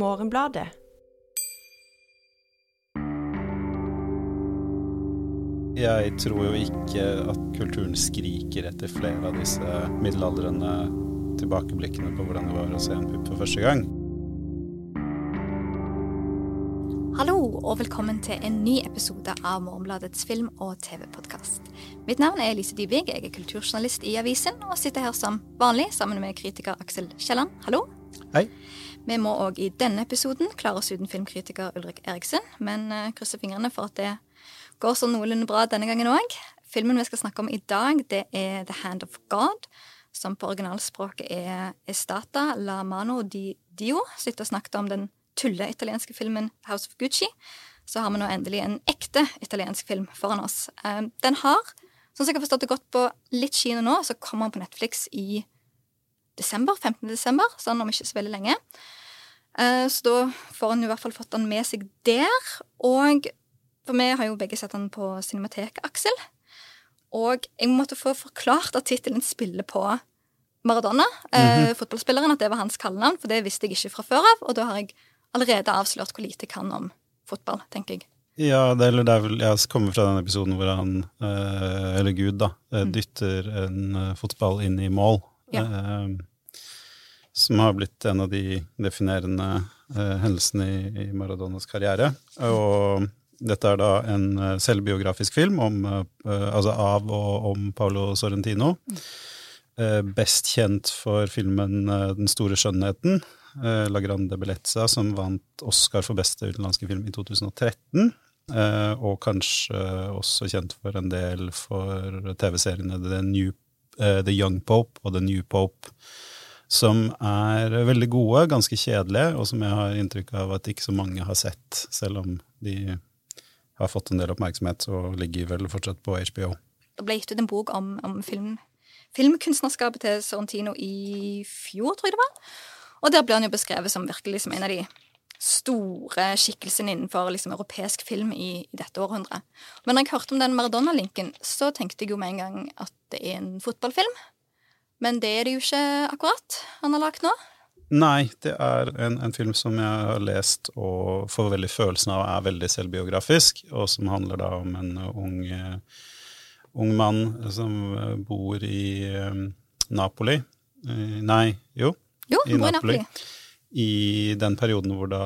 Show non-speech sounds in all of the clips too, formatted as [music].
Morgenbladet. Jeg tror jo ikke at kulturen skriker etter flere av disse middelaldrende tilbakeblikkene på hvordan det var å se en pupp for første gang. Hallo og velkommen til en ny episode av Morgenbladets film- og TV-podkast. Mitt navn er Lise Dybvig, jeg er kulturjournalist i avisen og sitter her som vanlig sammen med kritiker Aksel Kielland. Hallo. Hei. Vi må òg i denne episoden klare oss uten filmkritiker Ulrik Eriksen, men uh, krysser fingrene for at det går sånn noenlunde bra denne gangen òg. Filmen vi skal snakke om i dag, det er The Hand of God, som på originalspråket er Estata la mano di dio. Så etter å snakket om den tulle-italienske filmen House of Gucci, så har vi nå endelig en ekte italiensk film foran oss. Uh, den har, sånn som jeg har forstått det godt på litt kino nå, så kommer den på Netflix i desember, 15. desember, sånn om ikke så veldig lenge. Uh, så da får han i hvert fall fått han med seg der. Og for vi har jo begge sett han på Cinemateket, Aksel. Og jeg måtte få forklart at tittelen spiller på Maradona, mm -hmm. fotballspilleren, at det var hans kallenavn, for det visste jeg ikke fra før av. Og da har jeg allerede avslørt hvor lite jeg kan om fotball, tenker jeg. Ja, det, eller det er vel Jeg kommer fra den episoden hvor han, eh, eller Gud, da, mm. dytter en fotball inn i mål. Ja. Eh, som har blitt en av de definerende eh, hendelsene i, i Maradonas karriere. Og dette er da en uh, selvbiografisk film om, uh, altså av og om Paolo Sorrentino. Uh, best kjent for filmen Den store skjønnheten, La Grande Bellezza, som vant Oscar for beste utenlandske film i 2013. og kanskje også kjent for en del for TV-seriene The, The Young Pope og The New Pope som er veldig gode, ganske kjedelige, og som jeg har inntrykk av at ikke så mange har sett, selv om de har fått en del oppmerksomhet og ligger vel fortsatt på HBO. Det ble gitt ut en bok om, om film, filmkunstnerskapet til Sorrentino i fjor, tror jeg det var. Og der ble han jo beskrevet som virkelig som en av de store skikkelsene innenfor liksom, europeisk film i, i, dette århundret. Men når jeg hørte om den Maradona-linken, så tenkte jeg jo med en gang at det er en fotballfilm. Men det er det jo ikke akkurat han har lagd nå. Nei, det er en, en, film som jeg har lest og får veldig følelsen av er veldig selvbiografisk, og som handler da om en ung, ung mann som bor i Napoli. Nei, jo. Jo, i Napoli. i Napoli. I den perioden hvor da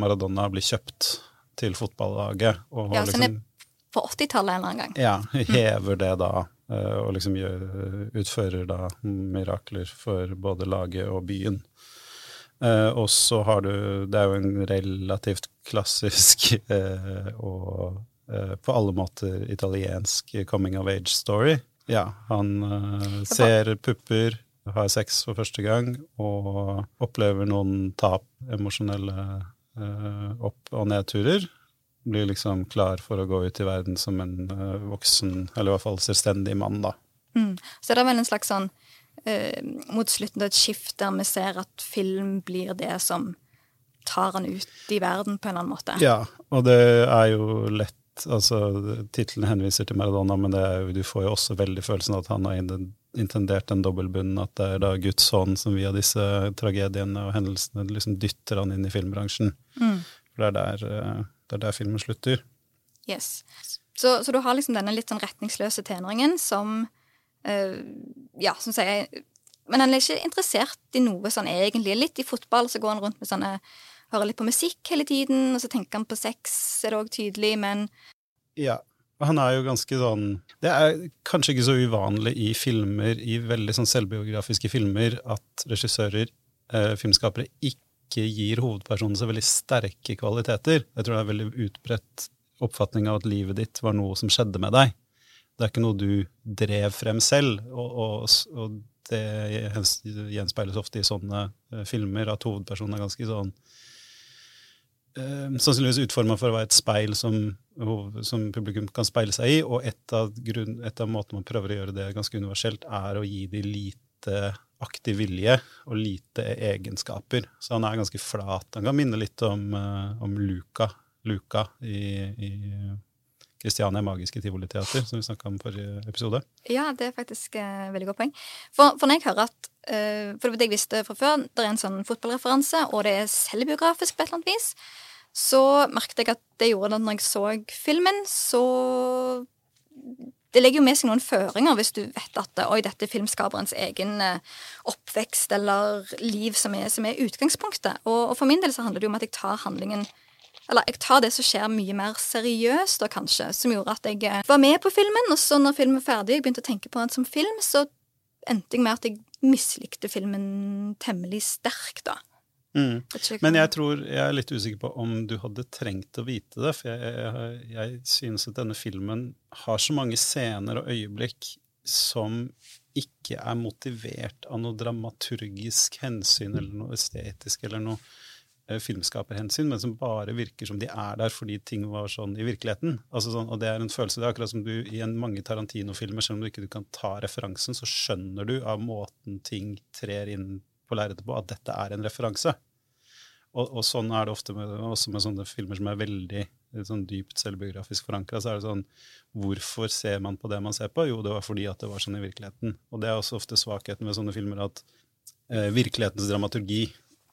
Maradona blir kjøpt til fotballaget. Og ja, liksom, på 80-tallet en eller annen gang. Ja, [laughs] hever det da og liksom utfører da mirakler for både laget og byen. Uh, og så har du Det er jo en relativt klassisk uh, [laughs] og på alle måter italiensk coming of age-story. Ja, han ser pupper, har sex for første gang og opplever noen tap, emosjonelle opp- og nedturer. Blir liksom klar for å gå ut i verden som en voksen, eller i hvert fall selvstendig mann, da. Mm. Så det er vel en slags sånn eh, mot slutten av et skift der vi ser at film blir det som tar han ut i verden på en eller annen måte. Ja, og det er jo lett Altså, tittelen henviser til Maradona, men jo, du får jo også veldig følelsen av at han har intendert den dobbeltbunnen, at det er da Guds hånd som via disse tragediene og hendelsene liksom dytter han inn i filmbransjen. Mm. For det er, der, eh, det er der filmen slutter. Yes. Så, så, du har liksom denne litt sånn retningsløse tenåringen som Uh, ja, som sier Men han er ikke interessert i noe sånn egentlig. Litt i fotball så går han rundt med sånne Hører litt på musikk hele tiden, og så tenker han på sex, er det òg tydelig, men Ja. Han er jo ganske sånn Det er kanskje ikke så uvanlig i filmer, i veldig sånn selvbiografiske filmer, at regissører, eh, filmskapere, ikke gir hovedpersonen så veldig sterke kvaliteter. Jeg tror det er veldig utbredt oppfatning av at livet ditt var noe som skjedde med deg. Det er ikke noe du drev frem selv. Og, og, og det gjenspeiles ofte i sånne uh, filmer, at hovedpersonen er ganske sånn uh, Sannsynligvis utforma for å være et speil som, som, publikum kan speile seg i. Og et av, grunn, et av måtene man prøver å gjøre det ganske universelt, er å gi de lite aktiv vilje og lite egenskaper. Så han er ganske flat. Han kan minne litt om, uh, om Luca, Luca i, i Kristiania Magiske Tivoliteater, som vi snakka om forrige episode. Ja, det er faktisk eh, veldig godt poeng. For, for, når jeg hører at eh, For det jeg visste fra før, det er en sånn fotballreferanse, og det er selvbiografisk på et eller annet vis, så merket jeg at det gjorde det når jeg så filmen, så det legger jo med seg noen føringer hvis du vet at oi, dette er filmskaperens egen eh, oppvekst eller liv som er, som er utgangspunktet. Og, og, for min del så handler det jo om at jeg tar handlingen eller jeg tar det som skjer, mye mer seriøst, da kanskje, som gjorde at jeg eh, var med på filmen. Og så når filmen var ferdig, jeg begynte å tenke på den som film, så endte jeg med at jeg mislikte filmen temmelig sterkt, da. Mm. Men jeg tror jeg er litt usikker på om du hadde trengt å vite det. For jeg, jeg, jeg synes at denne filmen har så mange scener og øyeblikk som ikke er motivert av noe dramaturgisk hensyn eller noe estetisk eller noe Eh, filmskaperhensyn, men som bare virker som de er der fordi ting var sånn i virkeligheten. Altså sånn, og Det er en følelse, det er akkurat som du i en mange Tarantino-filmer, selv om du ikke du kan ta referansen, så skjønner du av måten ting trer inn på lerretet på, at dette er en referanse. Og, og, sånn er det ofte med, også med sånne filmer som er veldig sånn dypt selvbiografisk forankra. Så er det sånn Hvorfor ser man på det man ser på? Jo, det var fordi at det var sånn i virkeligheten. Og det er også ofte svakheten ved sånne filmer at eh, virkelighetens dramaturgi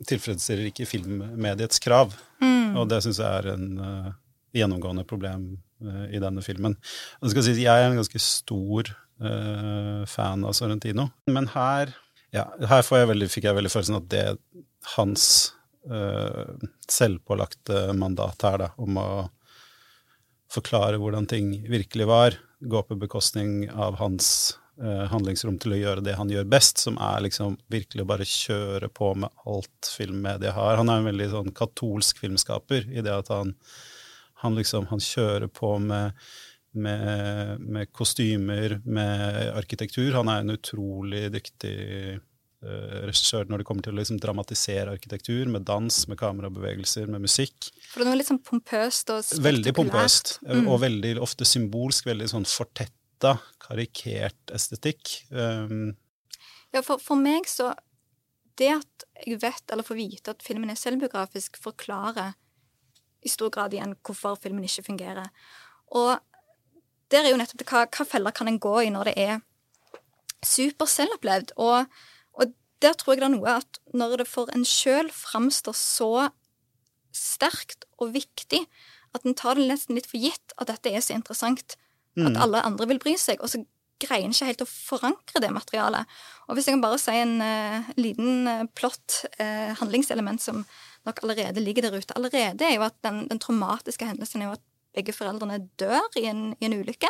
tilfredsstiller ikke filmmediets krav. Mm. Og det syns jeg er en uh, gjennomgående problem uh, i denne filmen. Jeg, si, jeg er en ganske stor uh, fan av Sorrentino, men her, ja, her jeg veldig, fikk jeg veldig følelsen at det hans selvpålagte mandat her, da, om å forklare hvordan ting virkelig var, gå på bekostning av hans Eh, handlingsrom til å gjøre det han gjør best, som er liksom virkelig å bare kjøre på med alt filmmedia har. Han er en veldig sånn katolsk filmskaper i det at han, han liksom han kjører på med, med, med, kostymer, med arkitektur. Han er en utrolig dyktig regissør når det kommer til å liksom dramatisere arkitektur, med dans, med kamerabevegelser, med musikk. For det er noe litt sånn pompøst og spektakulært. Veldig pompøst, mm. og veldig ofte symbolsk, veldig sånn fortett fortetta, karikert estetikk. Um, ja, for, for, meg så Det at jeg vet, eller får vite, at filmen er selvbiografisk, forklarer i stor grad igjen hvorfor filmen ikke fungerer. Og der er jo nettopp det hva, hva feller kan en gå i når det er super selvopplevd. Og der tror jeg det er noe at når det for en sjøl framstår så sterkt og viktig at en tar det nesten litt for gitt at dette er så interessant, Mm. At alle andre vil bry seg. Og så greier en ikke helt å forankre det materialet. Og hvis jeg kan bare si en uh, liten uh, plott, uh, handlingselement som nok allerede ligger der ute allerede, er jo at den, den traumatiske hendelsen er jo at begge foreldrene dør i en, i en, ulykke.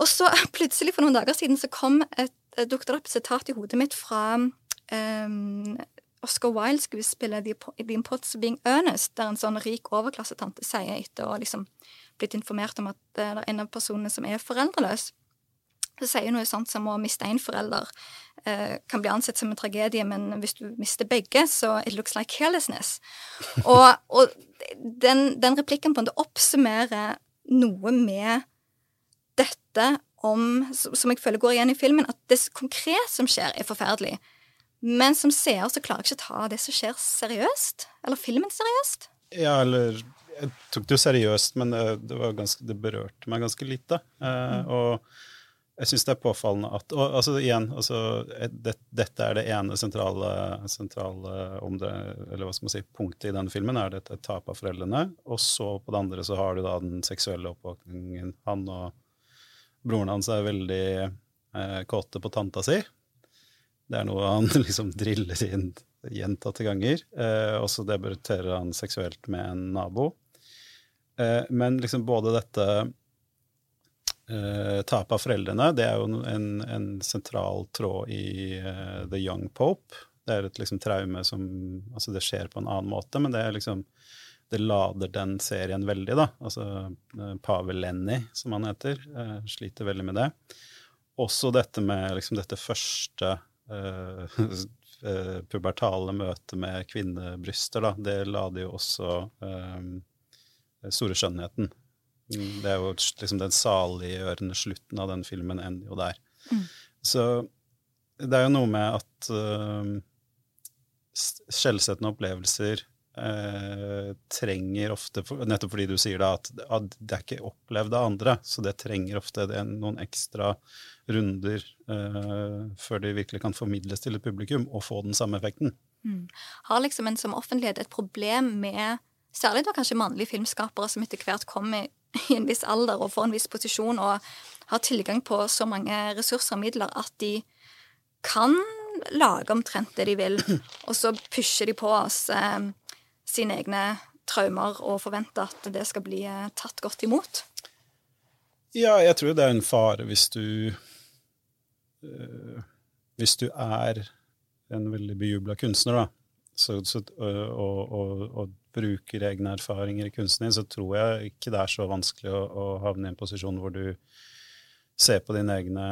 Og så [laughs] plutselig, for noen dager siden, så kom et, et dukket opp et sitat i hodet mitt fra um, Oscar Wilde-skuespillet The Imports of Being Earnest, der en sånn rik overklassetante sier etter å liksom blitt informert om at det er en av personene som er foreldreløs. Så sier noe sånt som å miste én forelder eh, kan bli ansett som en tragedie, men hvis du mister begge, så it looks like carelessness. [laughs] Og, og den, den, replikken på en måte oppsummerer noe med dette om, som jeg føler går igjen i filmen, at det konkret som skjer, er forferdelig. Men som seer så klarer jeg ikke å ta det som skjer, seriøst. Eller filmen seriøst. Ja, eller jeg tok det jo seriøst, men det, det, ganske, det berørte meg ganske lite. Eh, mm. Og jeg syns det er påfallende at Og altså igjen, altså, det, dette er det ene sentrale, sentrale det, eller hva skal man si, punktet i denne filmen, er dette tap av foreldrene. Og så på det andre så har du da den seksuelle oppvåkningen. Han og broren hans er veldig eh, kåte på tanta si. Det er noe han [laughs] liksom driller inn gjentatte ganger. Eh, og så debuterer han seksuelt med en nabo. Eh, men liksom både dette eh, tapet av foreldrene, det er jo en, en sentral tråd i eh, The Young Pope. Det er et liksom traume som Altså, det skjer på en annen måte, men det er liksom det lader den serien veldig, da. Altså Pavel Lenny, som han heter, uh, sliter veldig med det. Også dette med liksom dette første uh, [laughs] pubertale møtet med kvinnebryster, da. Det lader jo også um, store skjønnheten. Det er jo liksom den saliggjørende slutten av den filmen ender jo der. Mm. Så det er jo noe med at uh, skjellsettende opplevelser eh, trenger ofte, nettopp fordi du sier da at, det er ikke opplevd av andre, så det trenger ofte det, noen ekstra runder eh, før det virkelig kan formidles til et publikum og få den samme effekten. Mm. Har liksom en som offentlighet et problem med særlig da kanskje mannlige filmskapere som etter hvert kommer i en viss alder og får en viss posisjon og har tilgang på så mange ressurser og midler at de kan lage omtrent det de vil, og så pusher de på oss eh, sine egne traumer og forventer at det skal bli eh, tatt godt imot? Ja, jeg tror det er en fare hvis du øh, Hvis du er en veldig bejubla kunstner, da, så, så, og, og, og, bruker egne erfaringer i kunsten din, så tror jeg ikke det er så vanskelig å, å havne i en posisjon hvor du ser på dine egne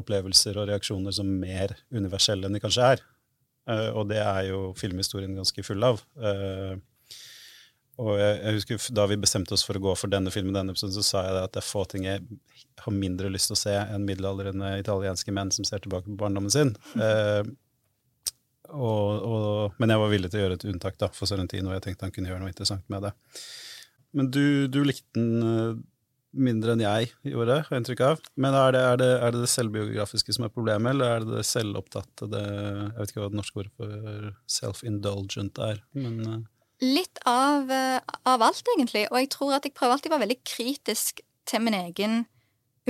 opplevelser og reaksjoner som mer universelle enn de kanskje er. Uh, og det er jo filmhistorien ganske full av. Uh, og jeg, husker Da vi bestemte oss for å gå for denne filmen, denne episoden, så sa jeg at det er få ting jeg har mindre lyst til å se enn middelaldrende italienske menn som ser tilbake på barndommen sin. Uh, og, og, men jeg var villig til å gjøre et unntak da, for Sorrentino, og jeg tenkte han kunne gjøre noe interessant med det. Men du, du likte den mindre enn jeg gjorde, har jeg inntrykk av. Men er det, er, det, er det, det selvbiografiske som er problemet, eller er det det selvopptatte det, Jeg vet ikke hva det norske ordet for self-indulgent er, men uh. Litt av, eh, av, alt, egentlig. Og jeg tror at jeg prøver alltid å være veldig kritisk til min egen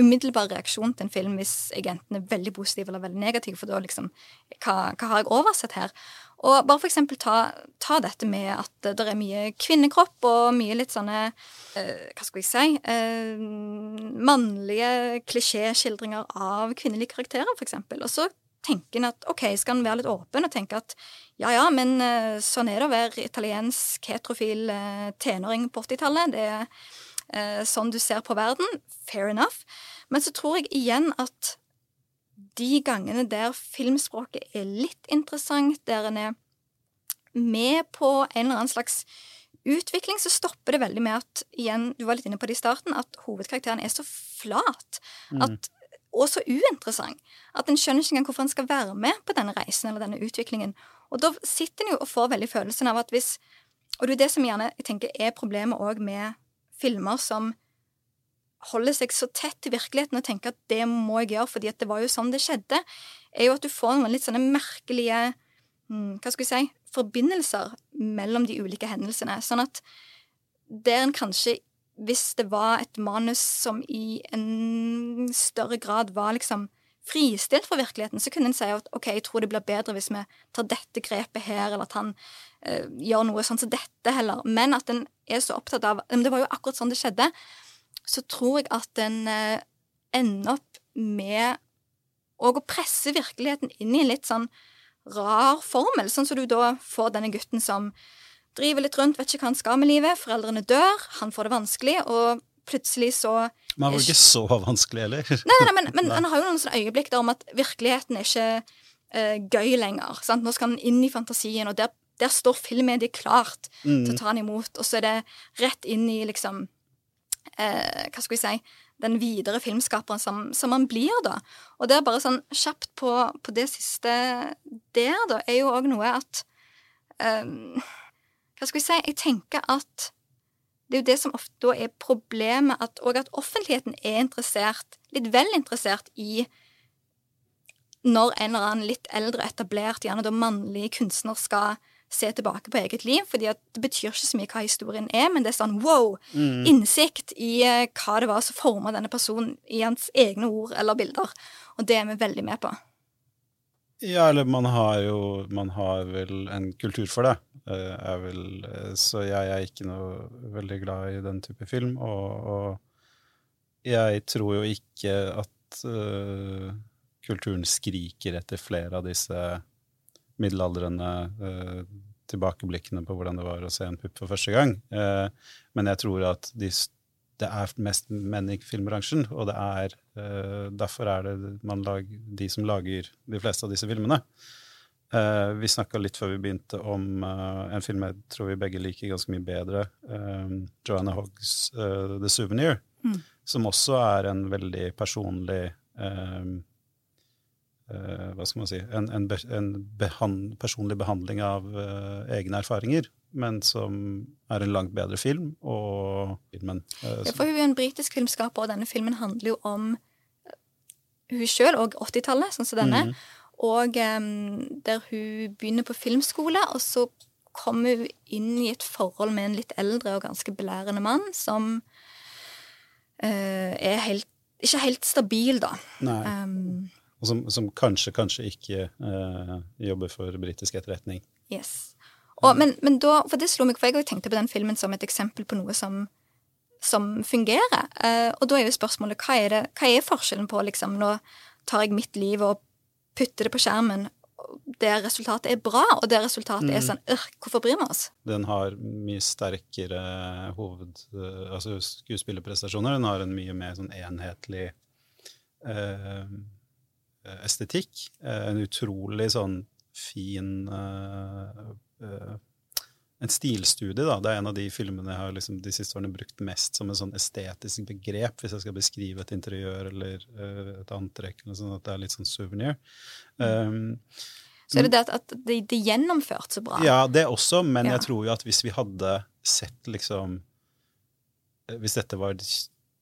umiddelbare reaksjon til en film hvis jeg enten er veldig positiv eller veldig negativ, for da liksom Hva, hva har jeg oversett her? Og bare for eksempel ta, ta, dette med at det er mye kvinnekropp og mye litt sånne eh, Hva skal vi si eh, Mannlige klisjéskildringer av kvinnelige karakterer, for eksempel. Og så tenker en at OK, skal en være litt åpen og tenke at ja ja, men eh, sånn er det å være italiensk heterofil tenåring på 80-tallet. Det er sånn du ser på verden. Fair enough. Men så tror jeg igjen at de gangene der filmspråket er litt interessant, der en er med på en eller annen slags utvikling, så stopper det veldig med at igjen, du var litt inne på det i starten, at hovedkarakteren er så flat. Mm. At, og så uinteressant. At en skjønner ikke engang hvorfor en skal være med på denne reisen eller denne utviklingen. Og da sitter en jo og får veldig følelsen av at hvis Og det er det som gjerne jeg tenker er problemet òg med filmer som holder seg så tett til virkeligheten og tenker at det må jeg gjøre, fordi det var jo sånn det skjedde, er jo at du får noen litt sånne merkelige hmm, hva skal vi si, forbindelser mellom de ulike hendelsene. Sånn at der en kanskje, hvis det var et manus som i en større grad var liksom fristilt fra virkeligheten, så kunne en si at ok, jeg tror det blir bedre hvis vi tar dette grepet her, eller at han uh, gjør noe sånn som dette heller. Men at en er så opptatt av det var jo akkurat sånn det skjedde så tror jeg at en eh, ender opp med å presse virkeligheten inn i en litt sånn rar formel, sånn som du da får denne gutten som driver litt rundt, vet ikke hva han skal med livet, foreldrene dør, han får det vanskelig, og plutselig så Men han var ikke så vanskelig heller. Nei, nei, men, men [laughs] han har jo noen sånne øyeblikk der om at virkeligheten er ikke uh, gøy lenger. Sant? Nå skal han inn i fantasien, og der, der står filmmediet klart mm. til å ta han imot, og så er det rett inn i liksom eh, Hva skal vi si den videre filmskaperen som, som man blir, da. Og det er bare sånn kjapt på, på det siste der, da, er jo òg noe at eh, Hva skal vi si Jeg tenker at det er jo det som ofte er problemet, at, og at offentligheten er interessert, litt vel interessert, i når en eller annen litt eldre, etablert, gjerne da mannlig kunstner skal se tilbake på eget liv. fordi det betyr ikke så mye hva historien er, men det er sånn wow! Mm. Innsikt i uh, hva det var som forma denne personen i hans egne ord eller bilder. Og det er vi veldig med på. Ja, eller man har jo Man har vel en kultur for det. Uh, vel, uh, så jeg er ikke noe veldig glad i den type film. Og, og jeg tror jo ikke at kulturen skriker etter flere av disse middelaldrende eh, tilbakeblikkene på hvordan det var å se en pupp for første gang. Eh, men jeg tror at de, det er mest menn i filmbransjen, og det er eh, derfor er det man lag, de som lager de fleste av disse filmene. Vi snakka litt før vi begynte om en film jeg tror vi begge liker ganske mye bedre. Joanna Hoggs The Souvenir, mm. som også er en veldig personlig um, Hva skal man si En, en, en behand, personlig behandling av uh, egne erfaringer, men som er en langt bedre film. Og filmen uh, ja, For hun er en britisk filmskaper, og denne filmen handler jo om hun sjøl og 80-tallet, sånn som denne. Mm. Og um, der hun begynner på filmskole, og så kommer hun inn i et forhold med en litt eldre og ganske belærende mann som uh, er helt, ikke helt stabil, da. Nei. Um, og som, som, kanskje, kanskje ikke uh, jobber for britisk etterretning. Yes. Og, men, men, da, for det slo meg, for jeg tenkte på den filmen som et eksempel på noe som, som fungerer. Uh, og da er jo spørsmålet hva er, det, hva er forskjellen på liksom, Nå tar jeg mitt liv og putter det på skjermen, det resultatet er bra, og det resultatet mm. er sånn øh, Hvorfor bryr vi oss? Den har mye sterkere hoved... Altså skuespillerprestasjoner. Den har en mye mer sånn enhetlig eh, estetikk. Eh, en utrolig sånn fin eh, eh, en stilstudie. da, Det er en av de filmene jeg har liksom de siste årene brukt mest som en sånn estetisk begrep, hvis jeg skal beskrive et interiør eller et antrekk. eller sånn, At det er litt sånn souvenir. Um, så er det det at, det, det er gjennomført så bra? Ja, det også, men ja. jeg tror jo at hvis vi hadde sett liksom Hvis dette var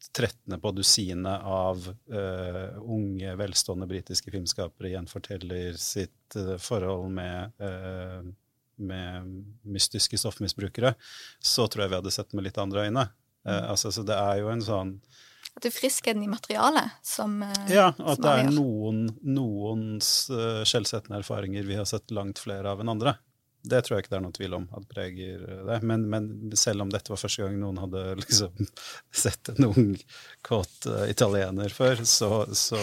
13. på dusinet av uh, unge, velstående britiske filmskapere gjenforteller sitt uh, forhold med uh, med mystiske stoffmisbrukere, så tror jeg vi hadde sett med litt andre øyne. Mm. altså, så det er jo en sånn At det er friskheten i materialet som Ja, at det er noen, noens skjellsettende erfaringer vi har sett langt flere av enn andre. Det tror jeg ikke det er noen tvil om at preger det. Men, men, selv om dette var første gang noen hadde [laughs] liksom sett en ung, kåt uh, italiener før, så, så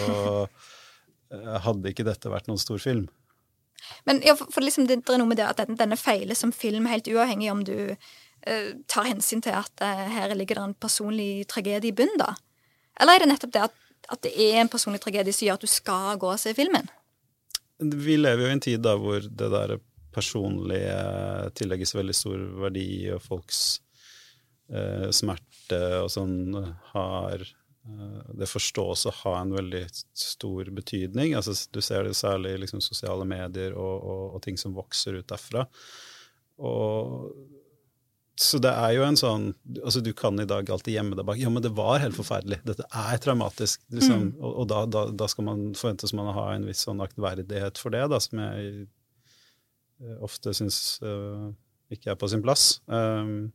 uh, hadde ikke dette vært noen stor film. Men ja, for, for liksom, det, er noe med det at denne, denne feiler som film, helt uavhengig om du uh, tar hensyn til at her ligger det en personlig tragedie i bunnen, da? Eller er det nettopp det at, at, det er en personlig tragedie som gjør at du skal gå og se filmen? Vi lever jo i en tid da hvor det der personlige tillegges veldig stor verdi, og folks eh, smerte og sånn har Eh, det forstås å ha en veldig stor betydning. Altså, du ser det særlig i liksom, sosiale medier og, og, og, ting som vokser ut derfra. Og, så det er jo en sånn altså Du kan i dag alltid gjemme deg bak Ja, men det var helt forferdelig. Dette er traumatisk. Liksom, mm. Og, da, da, da, skal man forventes man å ha en viss sånn aktverdighet for det, da, som jeg eh, ofte syns uh, ikke er på sin plass. Um,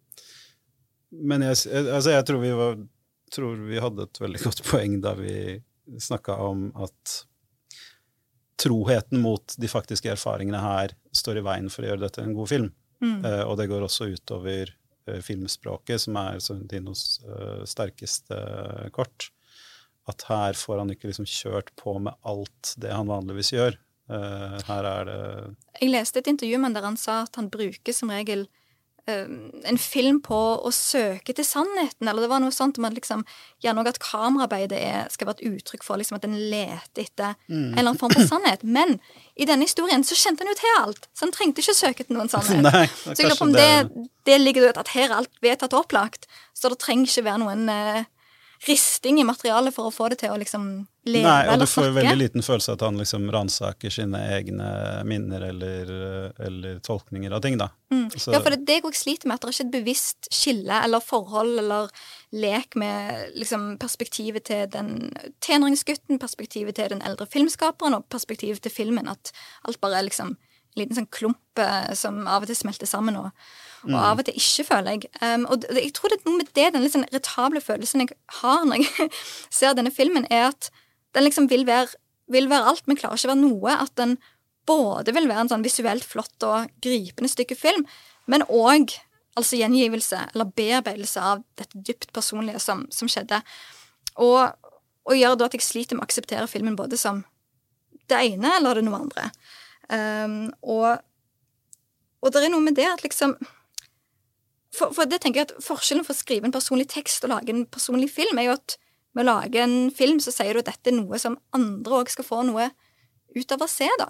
men jeg, altså, jeg tror vi var tror vi hadde et veldig godt [laughs] poeng da vi snakka om at troheten mot de faktiske erfaringene her står i veien for å gjøre dette en god film. Mm. Og det går også utover filmspråket, som er Sorrentinos uh, sterkeste kort. At her får han ikke liksom kjørt på med alt det han vanligvis gjør. Her er det Jeg leste et intervju med der han sa at han bruker som regel Ehm, en film på å søke til sannheten, eller det var noe sånt om at liksom, gjerne at kameraarbeidet er, skal være et uttrykk for liksom, at en leter etter mm. en eller annen form for sannhet. Men i denne historien så kjente han jo til alt, så han trengte ikke søke til noen sannhet. [laughs] Nei, så jeg lurer på om det, det ligger jo at her er alt vedtatt og opplagt, så det trenger ikke være noen uh, risting i materialet for å få det til å liksom leve Nei, og du får jo veldig liten følelse av at han liksom ransaker sine egne minner eller, eller tolkninger av ting, da. Mm. Ja, for det er det jeg òg sliter med, at det er ikke et bevisst skille eller forhold eller lek med liksom perspektivet til den tenåringsgutten, perspektivet til den eldre filmskaperen og perspektivet til filmen. At alt bare er liksom en liten sånn klump eh, som av og til smelter sammen. og og mm. av og til ikke, føler jeg. Um, og jeg tror det er noe med det, den litt sånn irritable følelsen jeg har når jeg [laughs] ser denne filmen, er at den liksom vil være, vil være alt, men klarer ikke å være noe. At den både vil være en sånn visuelt flott og gripende stykke film, men òg altså gjengivelse eller bearbeidelse av dette dypt personlige som, som skjedde. Og, og gjør da at jeg sliter med å akseptere filmen både som det ene eller det noe andre. Um, og, og det er noe med det at liksom for, for, det tenker jeg at Forskjellen for å skrive en personlig tekst og lage en personlig film, er jo at med å lage en film så sier du at dette er noe som andre òg skal få noe ut av å se, da.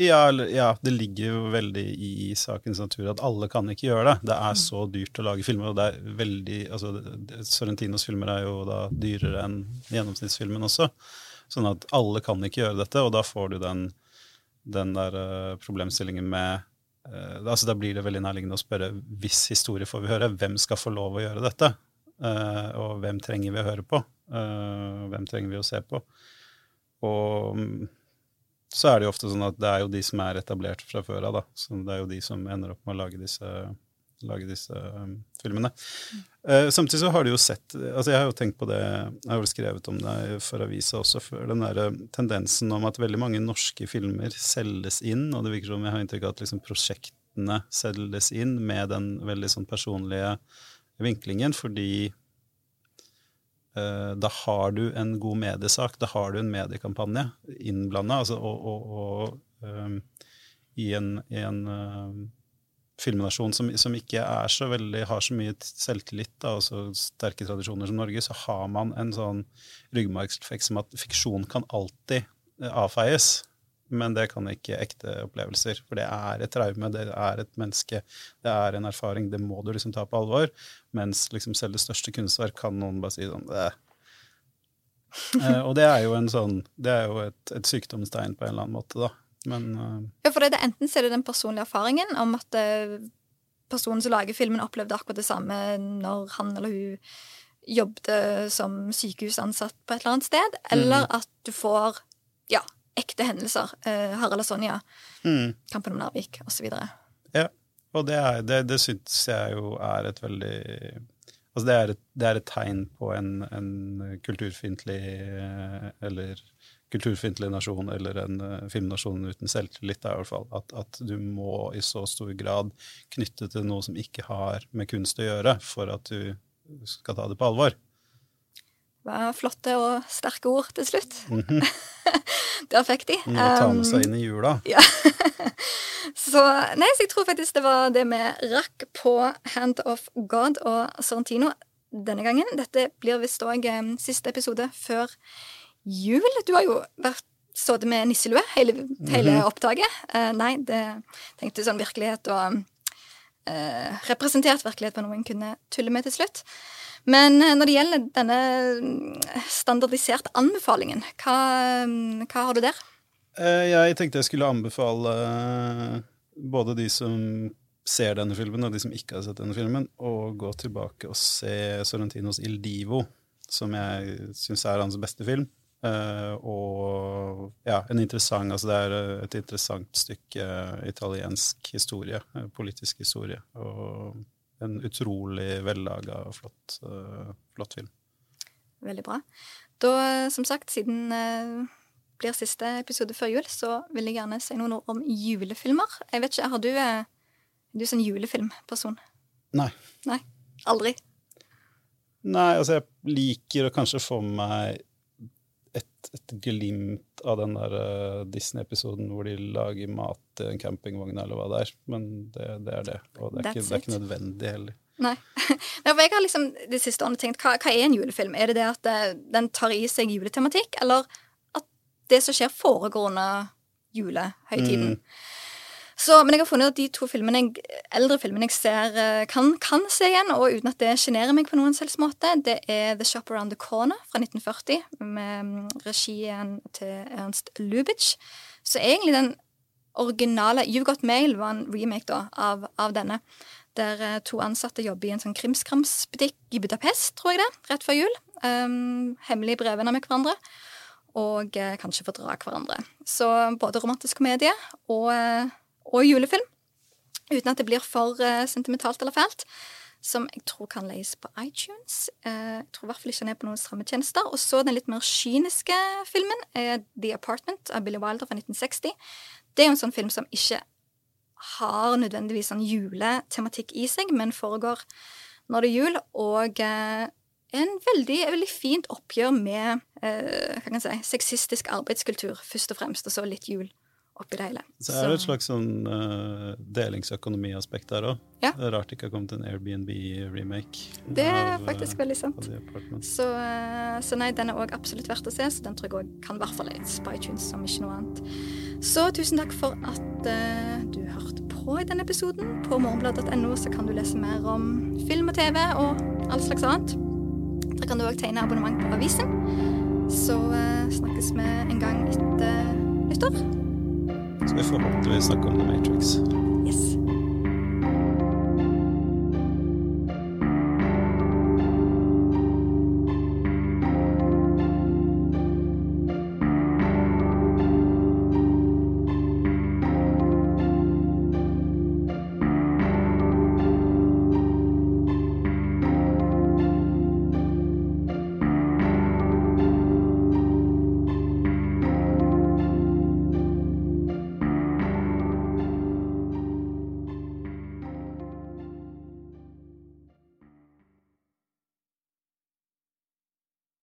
Ja, ja, det ligger jo veldig i sakens natur at alle kan ikke gjøre det. Det er mm. så dyrt å lage filmer, og det er veldig altså, Sorrentinos filmer er jo da dyrere enn gjennomsnittsfilmen også. Sånn at alle kan ikke gjøre dette, og da får du den, den der uh, problemstillingen med altså Da blir det veldig nærliggende å spørre hvis historie får vi høre, hvem skal få lov å gjøre dette? Uh, og hvem trenger vi å høre på? hvem trenger vi å se på? Og mm, så er det jo ofte sånn at det er jo de som er etablert fra før av, da. Så det er jo de som ender opp med å lage disse lage disse um, filmene. Uh, samtidig så har du jo sett altså Jeg har jo tenkt på det, jeg har vel skrevet om det for avisa også før, den der eh, tendensen om at veldig mange norske filmer selges inn, og det virker som jeg har inntrykk av at liksom prosjektene selges inn med den veldig sånn personlige vinklingen, fordi uh, da har du en god mediesak, da har du en mediekampanje innblanda, altså, og, og, og um, i en, i en uh, filmnasjon som, som, ikke er så veldig, har så mye selvtillit da, og så sterke tradisjoner som Norge, så har man en sånn ryggmargsrefleks som at fiksjon kan alltid eh, avfeies. Men det kan ikke ekte opplevelser. For det er et traume, det er et menneske, det er en erfaring. Det må du liksom ta på alvor. Mens liksom selv det største kunstverk kan noen bare si sånn eh, og det er jo, en sånn, det er jo et, et sykdomstegn på en eller annen måte, da. Men uh... Ja, for det er enten så er det den personlige erfaringen om at uh, personen som lager filmen, opplevde akkurat det samme når han eller hun jobbet som sykehusansatt på et eller annet sted, eller mm. at du får ja, ekte hendelser. Uh, Harald og Sonja, mm. Kampen om Narvik osv. Ja, og det, er, det, det syns jeg jo er et veldig Altså det er et, det er et tegn på en, en kulturfiendtlig eller kulturfiendtlig nasjon eller en uh, filmnasjon uten selvtillit, er i hvert fall at, at, du må i så stor grad knytte til noe som ikke har med kunst å gjøre, for at du skal ta det på alvor. Det var flotte og sterke ord til slutt. [laughs] Mm -hmm. Der fikk de. Må ta med seg inn i jula. [laughs] Ja. så, nei, så jeg tror faktisk det var det vi rakk på Hand of God og Sorrentino denne gangen. Dette blir visst òg um, siste episode før jul. Du har jo vært sittet med nisselue hele, hele mm -hmm. opptaket. Uh, nei, det tenkte sånn virkelighet og uh, representert virkelighet på noe en kunne tulle med til slutt. Men uh, når det gjelder denne mm, standardiserte anbefalingen, hva, um, hva har du der? Jeg tenkte jeg skulle anbefale både de som ser denne filmen, og de som ikke har sett denne filmen, å gå tilbake og se Sorrentinos Il Divo, som jeg syns er hans beste film. Uh, og ja, en interessant altså det er et interessant stykke italiensk historie, eh, politisk historie. Og en utrolig vellaga og flott, flott, film. Veldig bra. Da, som sagt, siden uh, blir siste episode før jul, så vil jeg gjerne si noen ord om julefilmer. Jeg vet ikke, Har du, uh, du sånn julefilmperson? Nei. Nei? Aldri? Nei, altså jeg liker å kanskje få meg et, glimt av den der uh, Disney-episoden hvor de lager mat i en campingvogn, eller hva det er. Men det, det er det. Og det er, ikke, det er ikke, nødvendig heller. Nei. [laughs] Nei jeg har liksom de siste årene tenkt hva, hva, er en julefilm? Er det det at det, eh, den tar i seg juletematikk, eller at det som skjer, foregår under julehøytiden? Mm. Så, men jeg har funnet at de to filmene jeg, eldre filmene jeg ser, eh, kan, kan, se igjen, og uten at det sjenerer meg på noen selvs måte, det er The Shop Around the Corner fra 1940, med mm, regien til Ernst Lubitsch. Så egentlig den originale You've Got Mail var en remake da, av, av denne. Der eh, to ansatte jobber i en sånn krimskramsbutikk i Budapest, tror jeg det, rett før jul. Um, hemmelige brevvenner med hverandre. Og uh, kanskje fordra hverandre. Så både romantisk komedie og uh, og julefilm. Uten at det blir for uh, sentimentalt eller fælt. Som jeg tror kan leies på iTunes. Uh, jeg tror i hvert fall ikke den er på noen strammetjenester. Og så den litt mer kyniske filmen, uh, The Apartment av Billy Wilder fra 1960. Det er jo en sånn film som ikke har nødvendigvis sånn juletematikk i seg, men foregår når det er jul, og en veldig, veldig fint oppgjør med hva kan jeg si, sexistisk arbeidskultur, først og fremst, og så litt jul oppi det hele. Så er det et slags sånn uh, delingsøkonomiaspekt der òg. Ja. Det er rart det ikke har kommet en Airbnb-remake. Det er av, faktisk uh, veldig sant. Så, uh, så, nei, den er òg absolutt verdt å se, så den tror jeg òg kan i hvert fall leies på iTunes, om ikke noe annet. Så tusen takk for at du hørte på i denne episoden. På morgenblad.no så kan du lese mer om film og TV og all slags annet. Der kan du òg tegne abonnement på avisen. Så uh, snakkes vi en gang etter nyttår. Skal vi forhåpentligvis snakke om The Matrix. Yes.